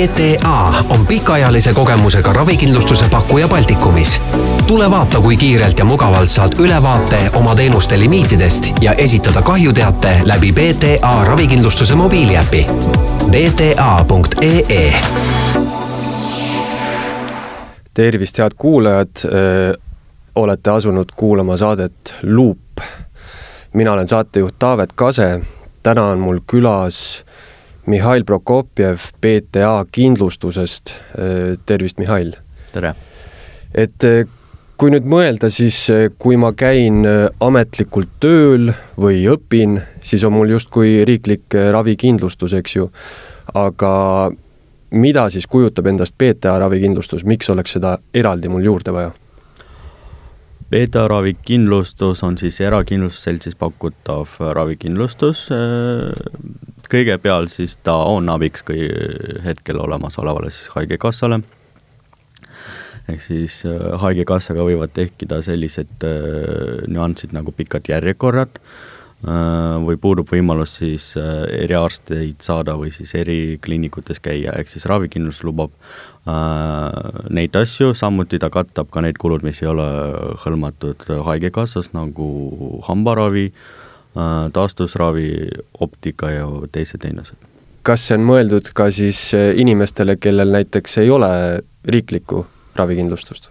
BTA on pikaajalise kogemusega ravikindlustuse pakkuja Baltikumis. tule vaata, kui kiirelt ja mugavalt saad ülevaate oma teenuste limiitidest ja esitada kahjuteate läbi BTA ravikindlustuse mobiiliäpi. bta.ee tervist, head kuulajad, olete asunud kuulama saadet Luup. mina olen saatejuht Taavet Kase, täna on mul külas Mihhail Prokopjev BTA kindlustusest. tervist, Mihhail! tere! et kui nüüd mõelda, siis kui ma käin ametlikult tööl või õpin, siis on mul justkui riiklik ravikindlustus, eks ju. aga mida siis kujutab endast BTA ravikindlustus, miks oleks seda eraldi mul juurde vaja? BTA ravikindlustus on siis erakindlustusseltsis pakutav ravikindlustus. Kõigepealt siis ta on abiks kõi hetkel olemasolevale siis Haigekassale. ehk siis Haigekassaga võivad tekkida sellised nüansid nagu pikad järjekorrad Äh, või puudub võimalus siis äh, eriarsteid saada või siis erikliinikutes käia, ehk siis ravikindlustus lubab äh, neid asju, samuti ta katab ka need kulud, mis ei ole hõlmatud Haigekassas, nagu hambaravi äh,, taastusravi, optika ja teised teenused. kas see on mõeldud ka siis inimestele, kellel näiteks ei ole riiklikku ravikindlustust?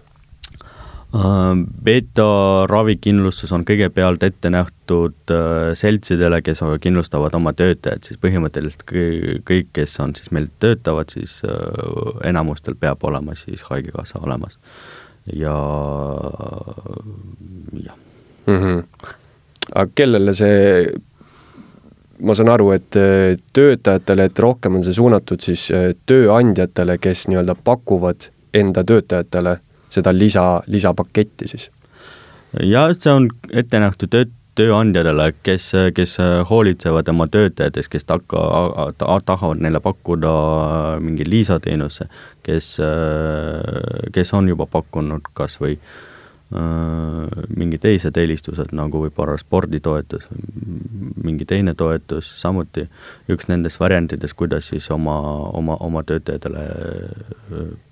Äh, Beta ravikindlustus on kõigepealt ette nähtud äh, seltsidele, kes kindlustavad oma töötajad, siis põhimõtteliselt kõik, kes on siis meil töötavad, siis äh, enamustel peab olema siis Haigekassa olemas. ja jah mm. -hmm. Aga kellele see, ma saan aru, et töötajatele, et rohkem on see suunatud siis tööandjatele, kes nii-öelda pakuvad enda töötajatele seda lisa, lisapaketti siis? jah, see on ette nähtud töö, tööandjatele, kes, kes hoolitsevad oma töötajatest, kes takka, tahavad neile pakkuda mingi lisateenuse, kes, kes on juba pakkunud kas või äh, mingi teised eelistused, nagu võib-olla sporditoetus, mingi teine toetus, samuti üks nendest variantidest, kuidas siis oma, oma, oma töötajatele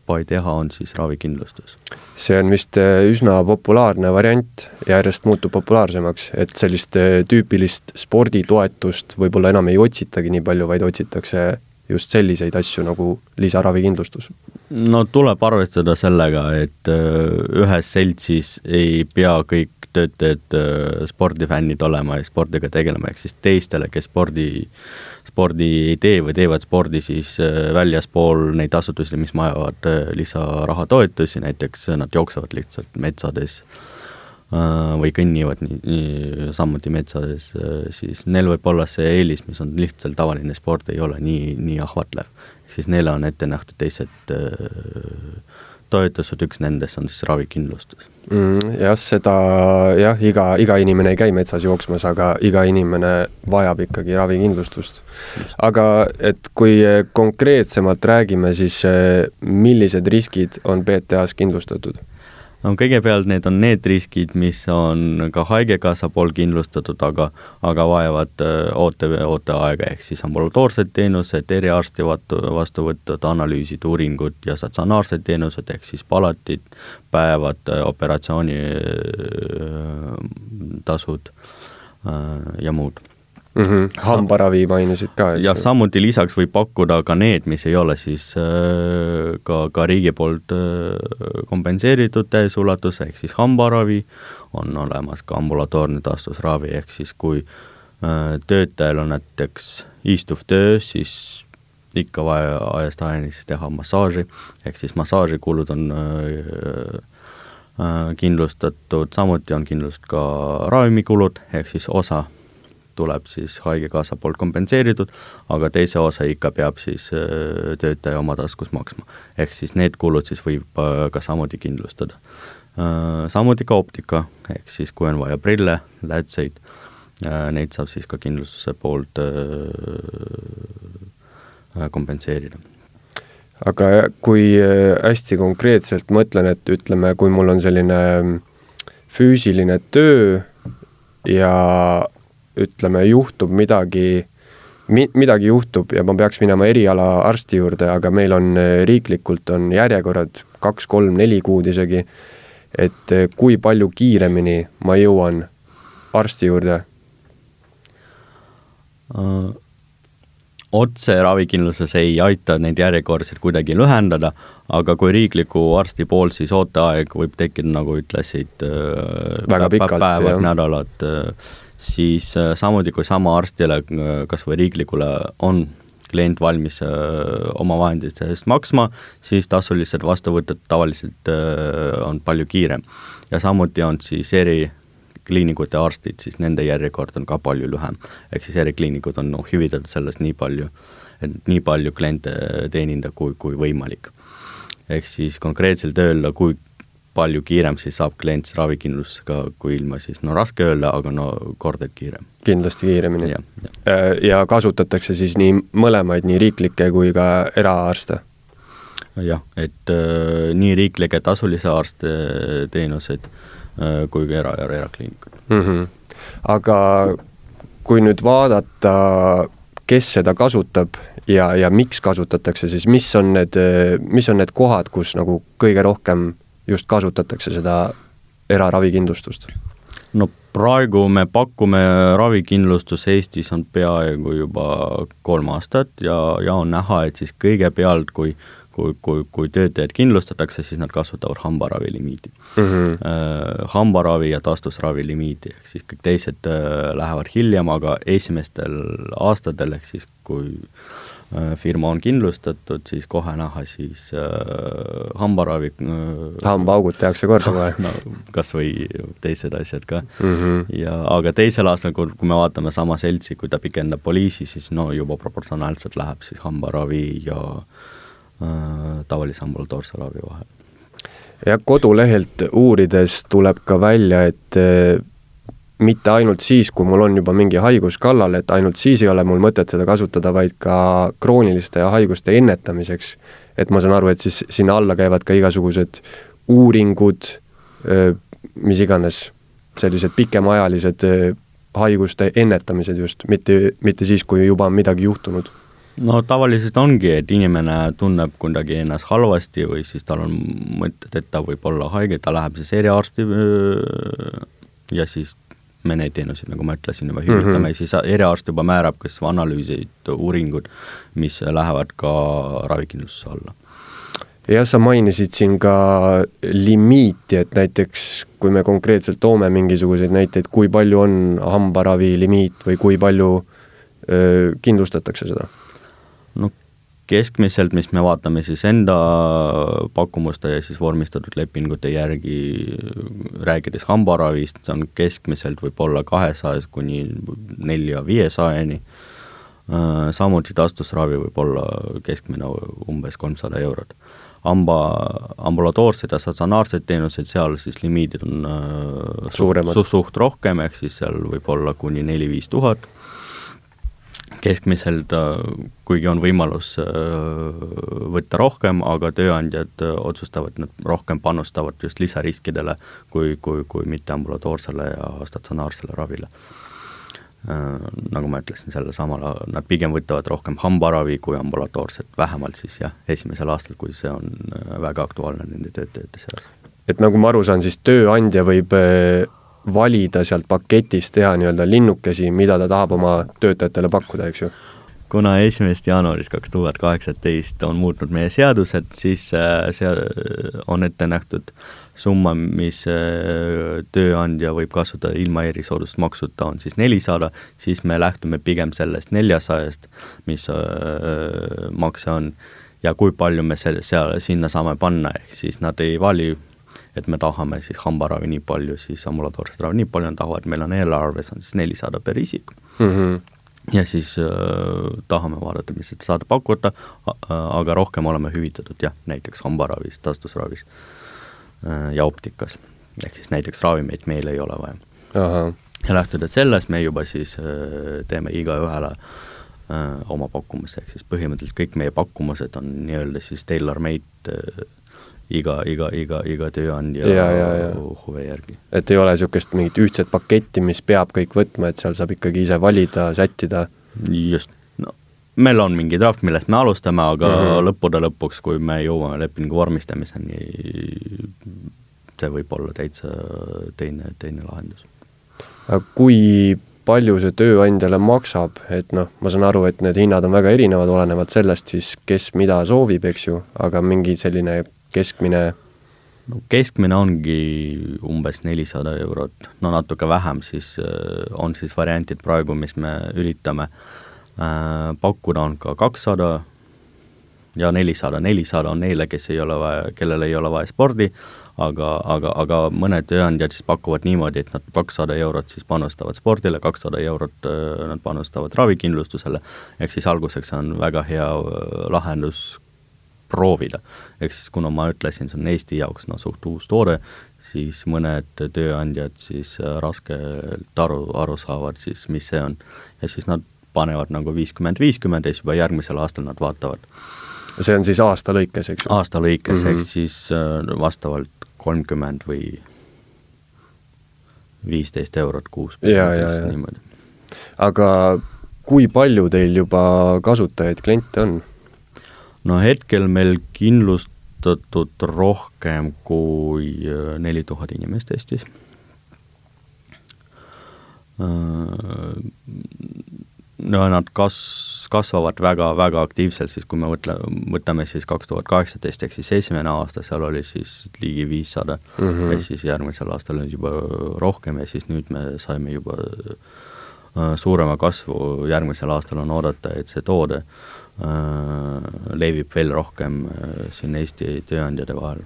pai teha, on siis ravikindlustus. see on vist äh, üsna populaarne variant, järjest muutub populaarsemaks, et sellist äh, tüüpilist sporditoetust võib-olla enam ei otsitagi nii palju, vaid otsitakse just selliseid asju nagu lisaravikindlustus? no tuleb arvestada sellega, et äh, ühes seltsis ei pea kõik töötajad spordifännid olema ja spordiga tegelema, ehk siis teistele, kes spordi spordi ei tee või teevad spordi siis äh, väljaspool neid asutusi, mis vajavad äh, lisarahatoetusi, näiteks nad jooksevad lihtsalt metsades äh, või kõnnivad nii, nii samuti metsades, siis neil võib olla see eelis, mis on lihtsalt tavaline sport, ei ole nii, nii ahvatlev. siis neile on ette nähtud teised toetused, üks nendest on siis ravikindlustus mm,. jah, seda jah, iga, iga inimene ei käi metsas jooksmas, aga iga inimene vajab ikkagi ravikindlustust. aga et kui konkreetsemalt räägime, siis millised riskid on BTA-s kindlustatud? No kõigepealt need on need riskid, mis on ka Haigekassa pool kindlustatud, aga, aga vajavad oote, ooteaega, ehk siis ambulatoorsed teenused, eriarsti vastu, vastuvõtud, analüüsid, uuringud ja statsionaarsed teenused, ehk siis palatid, päevad, operatsioonitasud ja muud mm. -hmm. hambaravi mainisid ka, jah, samuti lisaks võib pakkuda ka need, mis ei ole siis äh, ka, ka riigi poolt äh, kompenseeritud täies ulatuses, ehk siis hambaravi, on olemas ka ambulatoorne taastusravi, ehk siis kui äh, töötajal on näiteks istuv töö, siis ikka vaja ajast ajani siis teha massaaži, ehk siis massaažikulud on äh, kindlustatud, samuti on kindlustatud ka ravimikulud, ehk siis osa tuleb siis Haigekassa poolt kompenseeritud, aga teise osa ikka peab siis äh, töötaja oma taskust maksma. ehk siis need kulud siis võib äh, ka samuti kindlustada. Äh, samuti ka optika, ehk siis kui on vaja prille, läätseid, neid saab siis ka kindlustuse poolt kompenseerida aga kui hästi konkreetselt mõtlen, et ütleme, kui mul on selline füüsiline töö ja ütleme, juhtub midagi mi-, midagi juhtub ja ma peaks minema erialaarsti juurde, aga meil on riiklikult on järjekorrad kaks, kolm, neli kuud isegi, et kui palju kiiremini ma jõuan arsti juurde uh,? otse ravikindlustuses ei aita neid järjekordseid kuidagi lühendada, aga kui riikliku arsti poolt, siis ooteaeg võib tekkida, nagu ütlesid, äh, väga pikalt, päevad, nädalad, äh, siis äh, samuti kui sama arstile, kas või riiklikule, on klient valmis oma vahendite eest maksma, siis tasulised vastuvõtud tavaliselt on palju kiirem. ja samuti on siis eri kliinikute arstid, siis nende järjekord on ka palju lühem. ehk siis erikliinikud on noh, hüvitatud sellest nii palju, et nii palju kliente teenindada, kui, kui võimalik ehk siis konkreetselt öelda, kui palju kiirem siis saab klient ravikindlustusega kui ilma siis, no raske öelda, aga no kordeid kiirem. kindlasti kiiremini. Ja, ja. Äh, ja kasutatakse siis nii mõlemaid, nii riiklikke kui ka eraarste? jah, et äh, nii riiklikke tasulise arste teenuseid äh, kui ka era, era, erakliinikud mm. -hmm. aga kui nüüd vaadata, kes seda kasutab ja, ja miks kasutatakse, siis mis on need, mis on need kohad, kus nagu kõige rohkem just kasutatakse seda eraravikindlustust? no praegu me pakume ravikindlustus Eestis on peaaegu juba kolm aastat ja, ja on näha, et siis kõigepealt, kui kui, kui, kui töötajad kindlustatakse, siis nad kasutavad hambaravi limiidi mm. -hmm. Äh, hambaravi ja taastusravi limiidi, ehk siis kõik teised äh, lähevad hiljem, aga esimestel aastatel, ehk siis kui Äh, firma on kindlustatud, siis kohe näha siis äh, hambaravi äh,. hambaaugud tehakse korda kohe no kas või teised asjad ka mm. -hmm. ja aga teisel aastal, kui, kui me vaatame sama seltsi, kui ta pikendab poliisi, siis no juba proportsionaalselt läheb siis hambaravi ja äh, tavalise ambulatoorse ravi vahel. jah, kodulehelt uurides tuleb ka välja, et mitte ainult siis, kui mul on juba mingi haigus kallal, et ainult siis ei ole mul mõtet seda kasutada, vaid ka krooniliste haiguste ennetamiseks. et ma saan aru, et siis sinna alla käivad ka igasugused uuringud, mis iganes, sellised pikemaajalised haiguste ennetamised just, mitte, mitte siis, kui juba on midagi juhtunud no tavaliselt ongi, et inimene tunneb kuidagi ennast halvasti või siis tal on mõtted, et ta võib olla haige, ta läheb siis eriarsti ja siis me neid teenuseid, nagu ma ütlesin, juba hüvitame mm, -hmm. siis eriarst juba määrab kas analüüsid, uuringud, mis lähevad ka ravikindlustuse alla. jah, sa mainisid siin ka limiiti, et näiteks kui me konkreetselt toome mingisuguseid näiteid, kui palju on hambaravi limiit või kui palju öö, kindlustatakse seda? Keskmiselt, mis me vaatame siis enda pakkumuste ja siis vormistatud lepingute järgi, rääkides hambaravist, see on keskmiselt võib-olla kahesajast kuni nelja, viiesajani, samuti taastusravi võib olla keskmine umbes kolmsada eurot. hamba, ambulatoorsed ja statsionaarsed teenused, seal siis limiidid on suuremad. suht, suht rohkem, ehk siis seal võib olla kuni neli-viis tuhat keskmiselt, äh, kuigi on võimalus äh, võtta rohkem, aga tööandjad äh, otsustavad, nad rohkem panustavad just lisariskidele kui, kui, kui mitte ambulatoorsele ja statsionaarsele ravile. Nagu ma ütlesin, selle samal, nad pigem võtavad rohkem hambaravi kui ambulatoorset, vähemalt siis jah, esimesel aastal, kui see on väga aktuaalne nende töötajate seas. et nagu ma aru saan, siis tööandja võib valida sealt paketist, teha nii-öelda linnukesi, mida ta tahab oma töötajatele pakkuda, eks ju? kuna esimesest jaanuarist kaks tuhat kaheksateist on muutnud meie seadused, siis äh, see on ette nähtud summa, mis äh, tööandja võib kasutada ilma erisoodustusmaksuta, on siis nelisada, siis me lähtume pigem sellest neljasajast, mis äh, makse on, ja kui palju me selle, seal, sinna saame panna, ehk siis nad ei vali et me tahame siis hambaravi nii palju, siis ambulatoorset ravi nii palju, nad tahavad, meil on eelarves on siis nelisada per isik mm. -hmm ja siis äh, tahame vaadata, mis saada pakkuda, aga rohkem oleme hüvitatud jah, näiteks hambaravis, taastusravis äh, ja optikas. ehk siis näiteks ravimeid meil ei ole vaja. ja lähtudes sellest, me juba siis äh, teeme igaühele äh, oma pakkumuse, ehk siis põhimõtteliselt kõik meie pakkumused on nii-öelda siis tailor-made äh, iga, iga, iga, iga tööandja ja, ja, ja. huve järgi. et ei ole niisugust mingit ühtset paketti, mis peab kõik võtma, et seal saab ikkagi ise valida, sättida? just, meil on mingi draft, millest me alustame, aga mm -hmm. lõppude lõpuks, kui me jõuame lepingu vormistamiseni, see võib olla täitsa teine, teine lahendus. kui palju see tööandjale maksab, et noh, ma saan aru, et need hinnad on väga erinevad, olenevalt sellest siis, kes mida soovib, eks ju, aga mingi selline keskmine? No keskmine ongi umbes nelisada eurot, no natuke vähem siis äh, on siis variantid praegu, mis me üritame äh, pakkuda, on ka kakssada ja nelisada, nelisada on neile, kes ei ole vaja, kellel ei ole vaja spordi, aga, aga, aga mõned tööandjad siis pakuvad niimoodi, et nad kakssada eurot siis panustavad spordile, kakssada eurot äh, nad panustavad ravikindlustusele, ehk siis alguseks on väga hea lahendus proovida. ehk siis kuna ma ütlesin, see on Eesti jaoks no suht uus toode, siis mõned tööandjad siis äh, raskelt aru, aru saavad siis, mis see on. ja siis nad panevad nagu viiskümmend, viiskümmend ja siis juba järgmisel aastal nad vaatavad. see on siis aasta lõikes, eks ju? aasta lõikes mm, -hmm. ehk siis äh, vastavalt kolmkümmend või viisteist eurot kuus. ja, ja, ja. aga kui palju teil juba kasutajaid, kliente on? No hetkel meil kindlustatud rohkem kui äh, neli tuhat inimest Eestis. Äh, no nad kas-, kasvavad väga-väga aktiivselt, siis kui me mõtle, võtame siis kaks tuhat kaheksateist, ehk siis esimene aasta, seal oli siis ligi viissada mm -hmm. ja siis järgmisel aastal oli juba rohkem ja siis nüüd me saime juba äh, suurema kasvu, järgmisel aastal on oodata, et see toode äh, Äh, levib veel rohkem äh, siin Eesti tööandjate vahel.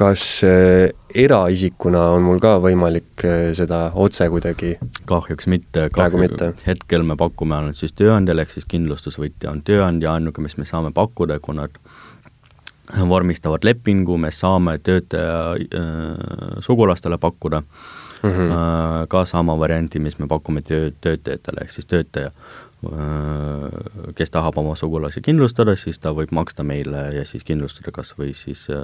kas äh, eraisikuna on mul ka võimalik seda otse kuidagi? kahjuks mitte, mitte. hetkel me pakume ainult siis tööandjale, ehk siis kindlustusvõtja on tööandja, ainuke, mis me saame pakkuda, kui nad vormistavad lepingu, me saame töötaja äh, sugulastele pakkuda mm -hmm. ka sama varianti, mis me pakume töö, töötajatele, ehk siis töötaja Äh, kes tahab oma sugulasi kindlustada, siis ta võib maksta meile ja siis kindlustada kas või siis äh,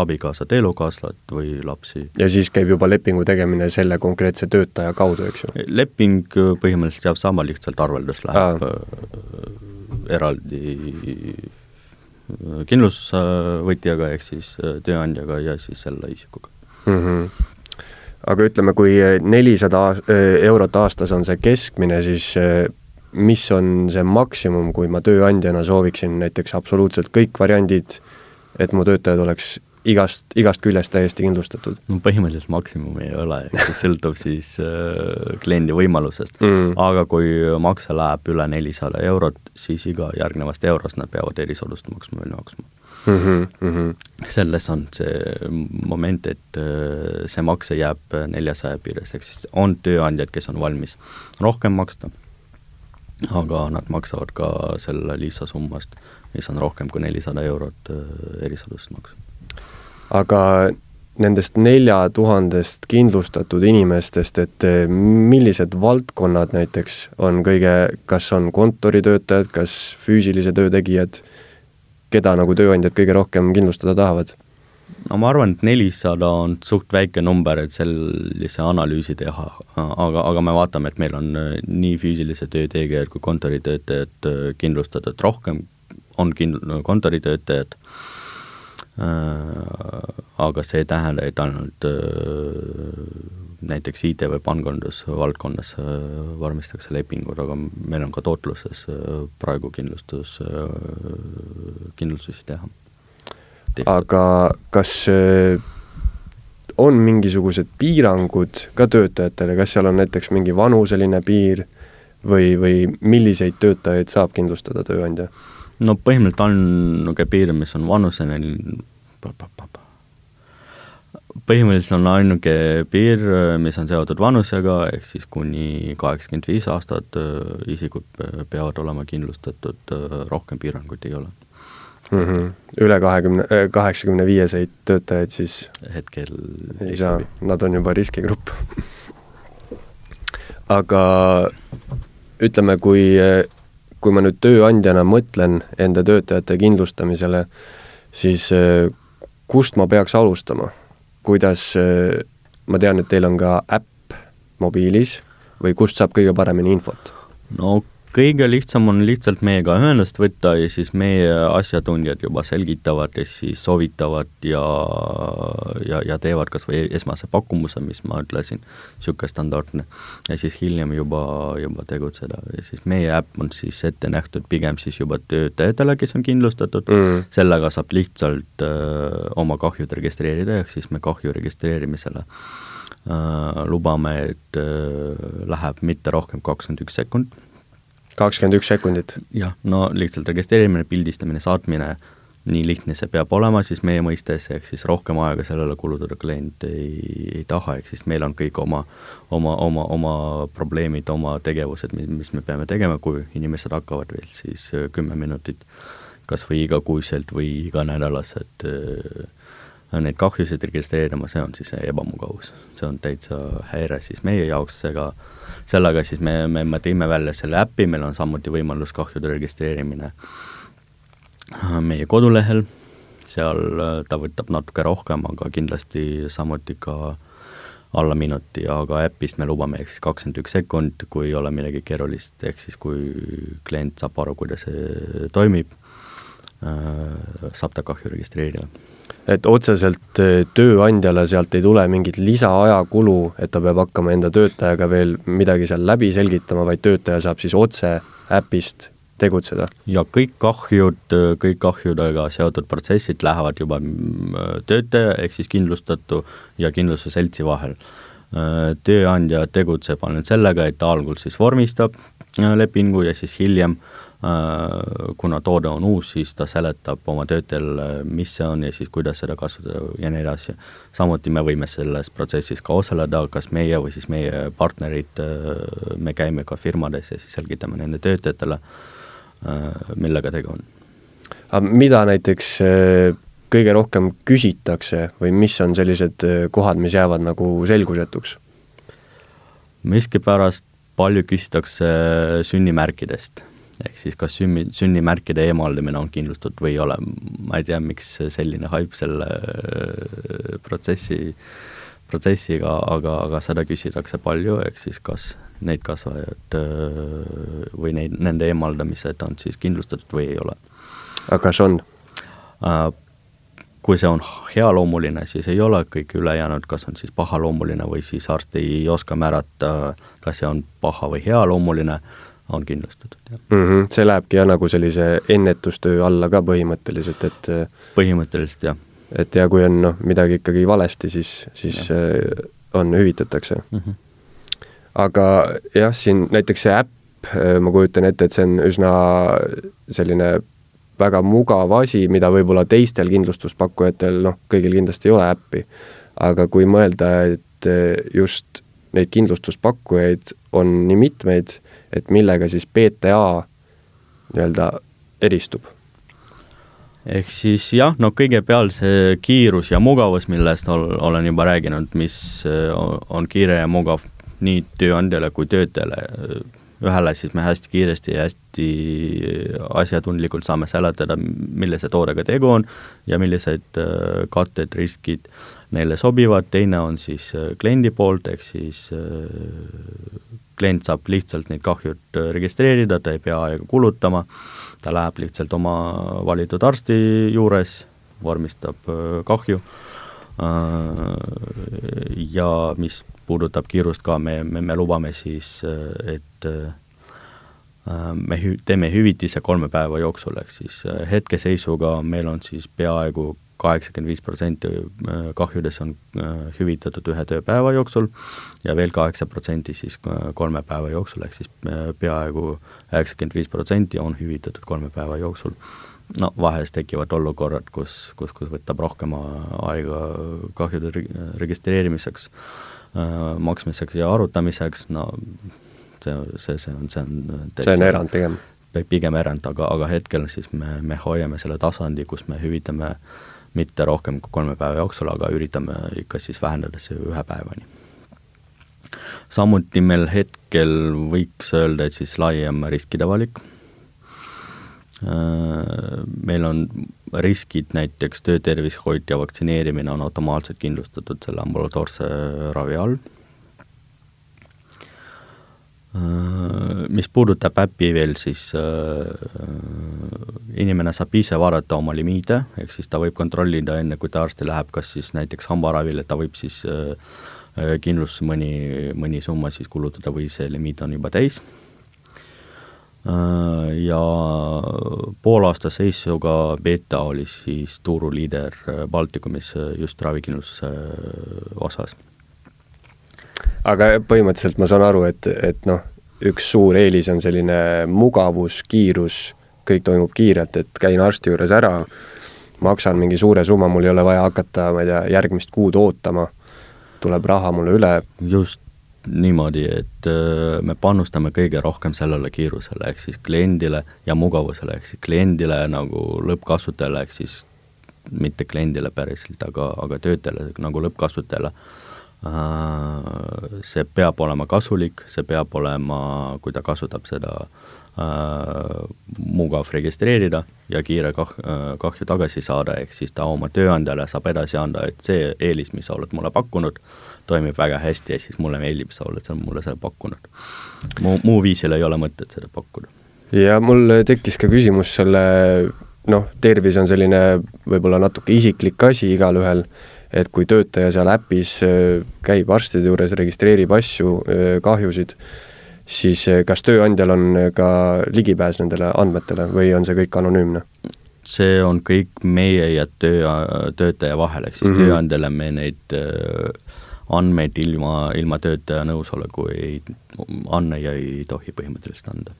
abikaasat, elukaaslat või lapsi. ja siis käib juba lepingu tegemine selle konkreetse töötaja kaudu, eks ju? leping põhimõtteliselt jääb sama, lihtsalt arveldus läheb Aa. Eraldi kindlustusvõtjaga ehk siis tööandjaga ja siis selle isikuga mm. -hmm aga ütleme, kui nelisada eurot aastas on see keskmine, siis mis on see maksimum, kui ma tööandjana sooviksin näiteks absoluutselt kõik variandid, et mu töötajad oleks igast, igast küljest täiesti kindlustatud? no põhimõtteliselt maksimumi ei ole, see sõltub siis äh, kliendi võimalusest. Mm.. aga kui makse läheb üle nelisada eurot, siis iga järgnevast eurost nad peavad erisoodustusmaksu meile maksma mm. -hmm, mm -hmm. selles on see moment, et äh, see makse jääb neljasaja piires, ehk siis on tööandjad, kes on valmis rohkem maksta aga nad maksavad ka selle lisasummast, mis on rohkem kui nelisada eurot äh, erisoodustusmaksu. aga nendest nelja tuhandest kindlustatud inimestest, et äh, millised valdkonnad näiteks on kõige, kas on kontoritöötajad, kas füüsilise töö tegijad, keda nagu tööandjad kõige rohkem kindlustada tahavad? no ma arvan, et nelisada on suht väike number, et sellise analüüsi teha, aga, aga me vaatame, et meil on äh, nii füüsilise töö tegijaid kui kontoritöötajad äh, kindlustatud, rohkem on kin-, kontoritöötajad aga see ei tähenda, et ainult äh, näiteks IT- või pangandusvaldkonnas äh, vormistatakse lepingud, aga meil on ka tootluses äh, praegu kindlustus, kindlustusi teha aga kas äh, on mingisugused piirangud ka töötajatele, kas seal on näiteks mingi vanuseline piir või, või milliseid töötajaid saab kindlustada tööandja? No põhimõtteliselt on niisugune piir, mis on vanuseline, põhimõtteliselt on ainuke piir, mis on seotud vanusega, ehk siis kuni kaheksakümmend viis aastat äh, isikud peavad olema kindlustatud, äh, rohkem piiranguid ei ole mm. -hmm. üle kahekümne, äh, kaheksakümne viieseid töötajaid siis hetkel ei saa, nad on juba riskigrupp aga ütleme, kui, kui ma nüüd tööandjana mõtlen enda töötajate kindlustamisele, siis äh, kust ma peaks alustama? kuidas, äh, ma tean, et teil on ka äpp mobiilis või kust saab kõige paremini infot? no kõige lihtsam on lihtsalt meiega ühendust võtta ja siis meie asjatundjad juba selgitavad ja siis soovitavad ja, ja, ja teevad kas või esmase pakkumuse, mis ma ütlesin, niisugune standardne. ja siis hiljem juba, juba tegutseda ja siis meie äpp on siis ette nähtud pigem siis juba töötajatele, kes on kindlustatud mm., sellega saab lihtsalt öö, oma kahjud registreerida, ehk siis me kahju registreerimisele öö, lubame, et öö, läheb mitte rohkem kakskümmend üks sekund kakskümmend üks sekundit? jah, no lihtsalt registreerimine, pildistamine, saatmine, nii lihtne see peab olema siis meie mõistes, ehk siis rohkem aega sellele kulutada klient ei, ei taha, ehk siis meil on kõik oma, oma, oma, oma probleemid, oma tegevused, mis me peame tegema, kui inimesed hakkavad veel siis äh, kümme minutit kas või igakuiselt või iganädalaselt äh, neid kahjusid registreerima, see on siis ebamugavus. see on täitsa häire siis meie jaoks, ega sellega siis me, me, me tõime välja selle äpi, meil on samuti võimalus kahjude registreerimine äh, meie kodulehel, seal äh, ta võtab natuke rohkem, aga kindlasti samuti ka alla minuti, aga äpist me lubame ehk siis kakskümmend üks sekund, kui ei ole midagi keerulist, ehk siis kui klient saab aru, kuidas see toimib, äh, saab ta kahju registreerida et otseselt eh, tööandjale sealt ei tule mingit lisaajakulu, et ta peab hakkama enda töötajaga veel midagi seal läbi selgitama, vaid töötaja saab siis otse äpist tegutseda? ja kõik kahjud, kõik kahjudega seotud protsessid lähevad juba mm, töötaja ehk siis kindlustatu ja kindlustusseltsi vahel. Äh, tööandja tegutseb ainult sellega, et ta algul siis vormistab lepingu ja siis hiljem äh, Äh, kuna toode on uus, siis ta seletab oma töötajale, mis see on ja siis kuidas seda kasutada ja nii edasi. samuti me võime selles protsessis ka osaleda, kas meie või siis meie partnerid, äh, me käime ka firmades ja siis selgitame nende töötajatele, äh, millega tegu on. mida näiteks kõige rohkem küsitakse või mis on sellised kohad, mis jäävad nagu selgusetuks? miskipärast palju küsitakse sünnimärkidest ehk siis kas sünni, sünnimärkide eemaldamine on kindlustatud või ei ole, ma ei tea, miks selline haip selle äh, protsessi, protsessiga, aga, aga seda küsitakse palju, ehk siis kas neid kasvajad äh, või neid, nende eemaldamised on siis kindlustatud või ei ole. aga kas on? Kui see on healoomuline, siis ei ole, kõik ülejäänud, kas on siis pahaloomuline või siis arst ei oska määrata, kas see on paha või healoomuline, on kindlustatud, jah mm. -hmm. see lähebki jah, nagu sellise ennetustöö alla ka põhimõtteliselt, et põhimõtteliselt, jah. et ja kui on noh, midagi ikkagi valesti, siis, siis ja. Äh, on, hüvitatakse mm. -hmm. aga jah, siin näiteks see äpp, äh, ma kujutan ette, et see on üsna selline väga mugav asi, mida võib-olla teistel kindlustuspakkujatel, noh, kõigil kindlasti ei ole äppi, aga kui mõelda, et äh, just neid kindlustuspakkujaid on nii mitmeid, et millega siis PTA nii-öelda eristub? ehk siis jah, no kõigepealt see kiirus ja mugavus, millest ol, olen juba rääkinud, mis äh, on kiire ja mugav nii tööandjale kui töötajale. Ühele siis me hästi kiiresti ja hästi asjatundlikult saame seletada, millise toodega tegu on ja millised äh, katted, riskid neile sobivad, teine on siis äh, kliendi poolt, ehk siis klient saab lihtsalt neid kahjud äh, registreerida, ta ei pea aega kulutama, ta läheb lihtsalt oma valitud arsti juures, vormistab äh, kahju. äh, ja mis puudutab kiirust ka, me, me, me lubame siis, et me hü-, teeme hüvitise kolme päeva jooksul, ehk siis hetkeseisuga meil on siis peaaegu kaheksakümmend viis protsenti äh, kahjudest on äh, hüvitatud ühe tööpäeva jooksul ja veel kaheksa protsenti siis äh, kolme päeva jooksul, ehk siis peaaegu üheksakümmend viis protsenti on hüvitatud kolme päeva jooksul. No vahest tekivad olukorrad, kus, kus, kus võtab rohkem aega kahjude registreerimiseks, maksmiseks ja arutamiseks, no see, see, see on, see on see on erand pigem? pigem erand, aga, aga hetkel siis me, me hoiame selle tasandi, kus me hüvitame äh, mitte rohkem kui kolme päeva jooksul, aga üritame ikka siis vähendada see ühe päevani. samuti meil hetkel võiks öelda, et siis laiem riskide valik. Äh, meil on riskid, näiteks töötervishoid ja vaktsineerimine on automaatselt kindlustatud selle ambulatoorse ravi all. Äh, mis puudutab äppi veel, siis inimene saab ise vaadata oma limiide, ehk siis ta võib kontrollida enne, kui ta arsti läheb, kas siis näiteks hambaravile ta võib siis kindlustusse mõni, mõni summa siis kulutada või see limiit on juba täis Äh, ja poolaasta seisuga Beta oli siis turuliider äh, Baltikumis äh, just ravikindlustuse osas. aga põhimõtteliselt ma saan aru, et, et noh, üks suur eelis on selline mugavus, kiirus, kõik toimub kiirelt, et käin arsti juures ära, maksan mingi suure summa, mul ei ole vaja hakata, ma ei tea, järgmist kuud ootama, tuleb raha mulle üle. just, niimoodi, et äh, me panustame kõige rohkem sellele kiirusele, ehk siis kliendile ja mugavusele, ehk siis kliendile nagu lõppkasutajale, ehk siis mitte kliendile päriselt, aga, aga töötajale nagu lõppkasutajale. Äh, see peab olema kasulik, see peab olema, kui ta kasutab seda äh, mugav registreerida ja kiire kah-, kahju tagasi saada, ehk siis ta oma tööandjale saab edasi anda, et see eelis, mis sa oled mulle pakkunud, toimib väga hästi ja siis mulle meeldib, sa oled mulle seda pakkunud. muu, muu viisil ei ole mõtet seda pakkuda. ja mul tekkis ka küsimus selle noh, tervis on selline võib-olla natuke isiklik asi igalühel, et kui töötaja seal äpis äh, käib arstide juures, registreerib asju, äh, kahjusid, siis äh, kas tööandjal on ka ligipääs nendele andmetele või on see kõik anonüümne? see on kõik meie ja töö, töötaja vahel, ehk siis mm -hmm. tööandjale me neid äh, andmeid ilma, ilma töötaja nõusoleku ei, andmeid ei tohi põhimõtteliselt anda.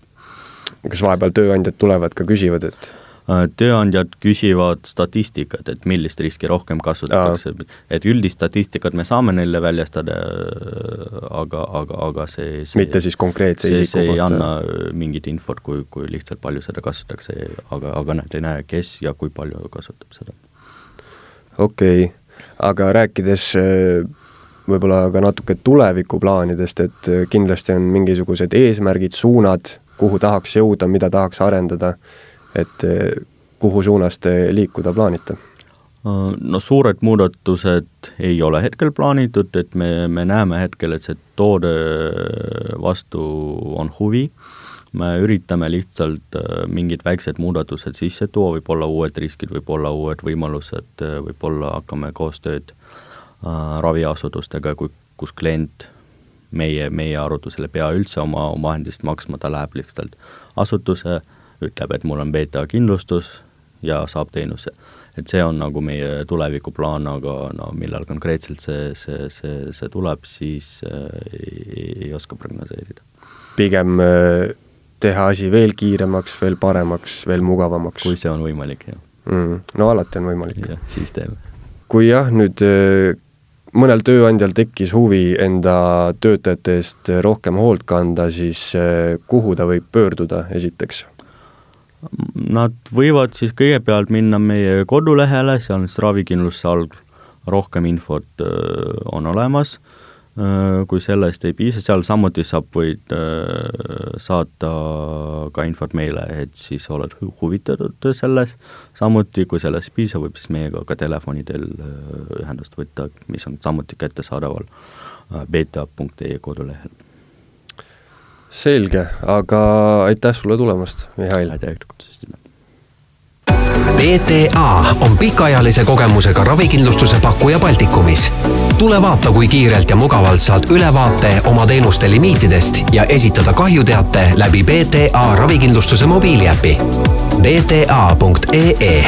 kas vahepeal tööandjad tulevad ka, küsivad, et tööandjad küsivad statistikat, et millist riski rohkem kasutatakse, et üldist statistikat me saame neile väljastada, aga, aga, aga see, see mitte siis konkreetse see, isiku kohta? ei anna mingit infot, kui, kui lihtsalt palju seda kasutatakse, aga, aga nad ei näe, kes ja kui palju kasutab seda. okei okay., aga rääkides äh, võib-olla ka natuke tulevikuplaanidest, et äh, kindlasti on mingisugused eesmärgid, suunad, kuhu tahaks jõuda, mida tahaks arendada, et äh, kuhu suunas te liikuda plaanite? no suured muudatused ei ole hetkel plaanitud, et me, me näeme hetkel, et see toode vastu on huvi, me üritame lihtsalt äh, mingid väiksed muudatused sisse tuua, võib-olla uued riskid, võib-olla uued võimalused, võib-olla hakkame koostööd Äh, raviasutustega, kui, kus klient meie, meie arvutusel ei pea üldse oma, vahendist maksma, ta läheb lihtsalt asutusse, ütleb, et mul on BTA kindlustus ja saab teenuse. et see on nagu meie tulevikuplaan, aga no millal konkreetselt see, see, see, see tuleb, siis äh, ei, ei oska prognoseerida. pigem äh, teha asi veel kiiremaks, veel paremaks, veel mugavamaks? kui see on võimalik, jah mm,. no alati on võimalik. jah, siis teeme. kui jah, nüüd äh, mõnel tööandjal tekkis huvi enda töötajate eest rohkem hoolt kanda, siis kuhu ta võib pöörduda esiteks? Nad võivad siis kõigepealt minna meie kodulehele, seal on siis ravikindlustuse all rohkem infot eh, on olemas Äh, kui sellest ei piisa, seal samuti saab, võid äh, saata ka infot meile, et siis oled huvitatud selles, samuti kui sellest ei piisa, võib siis meiega ka telefoni teel äh, ühendust võtta, mis on samuti kättesaadaval beta.ee kodulehel. Selge, aga aitäh sulle tulemast, Mihhail! aitäh, et kutsusite! BTA on pikaajalise kogemusega ravikindlustuse pakkuja Baltikumis. tule vaata, kui kiirelt ja mugavalt saad ülevaate oma teenuste limiitidest ja esitada kahjuteate läbi BTA ravikindlustuse mobiiliäpi. bta.ee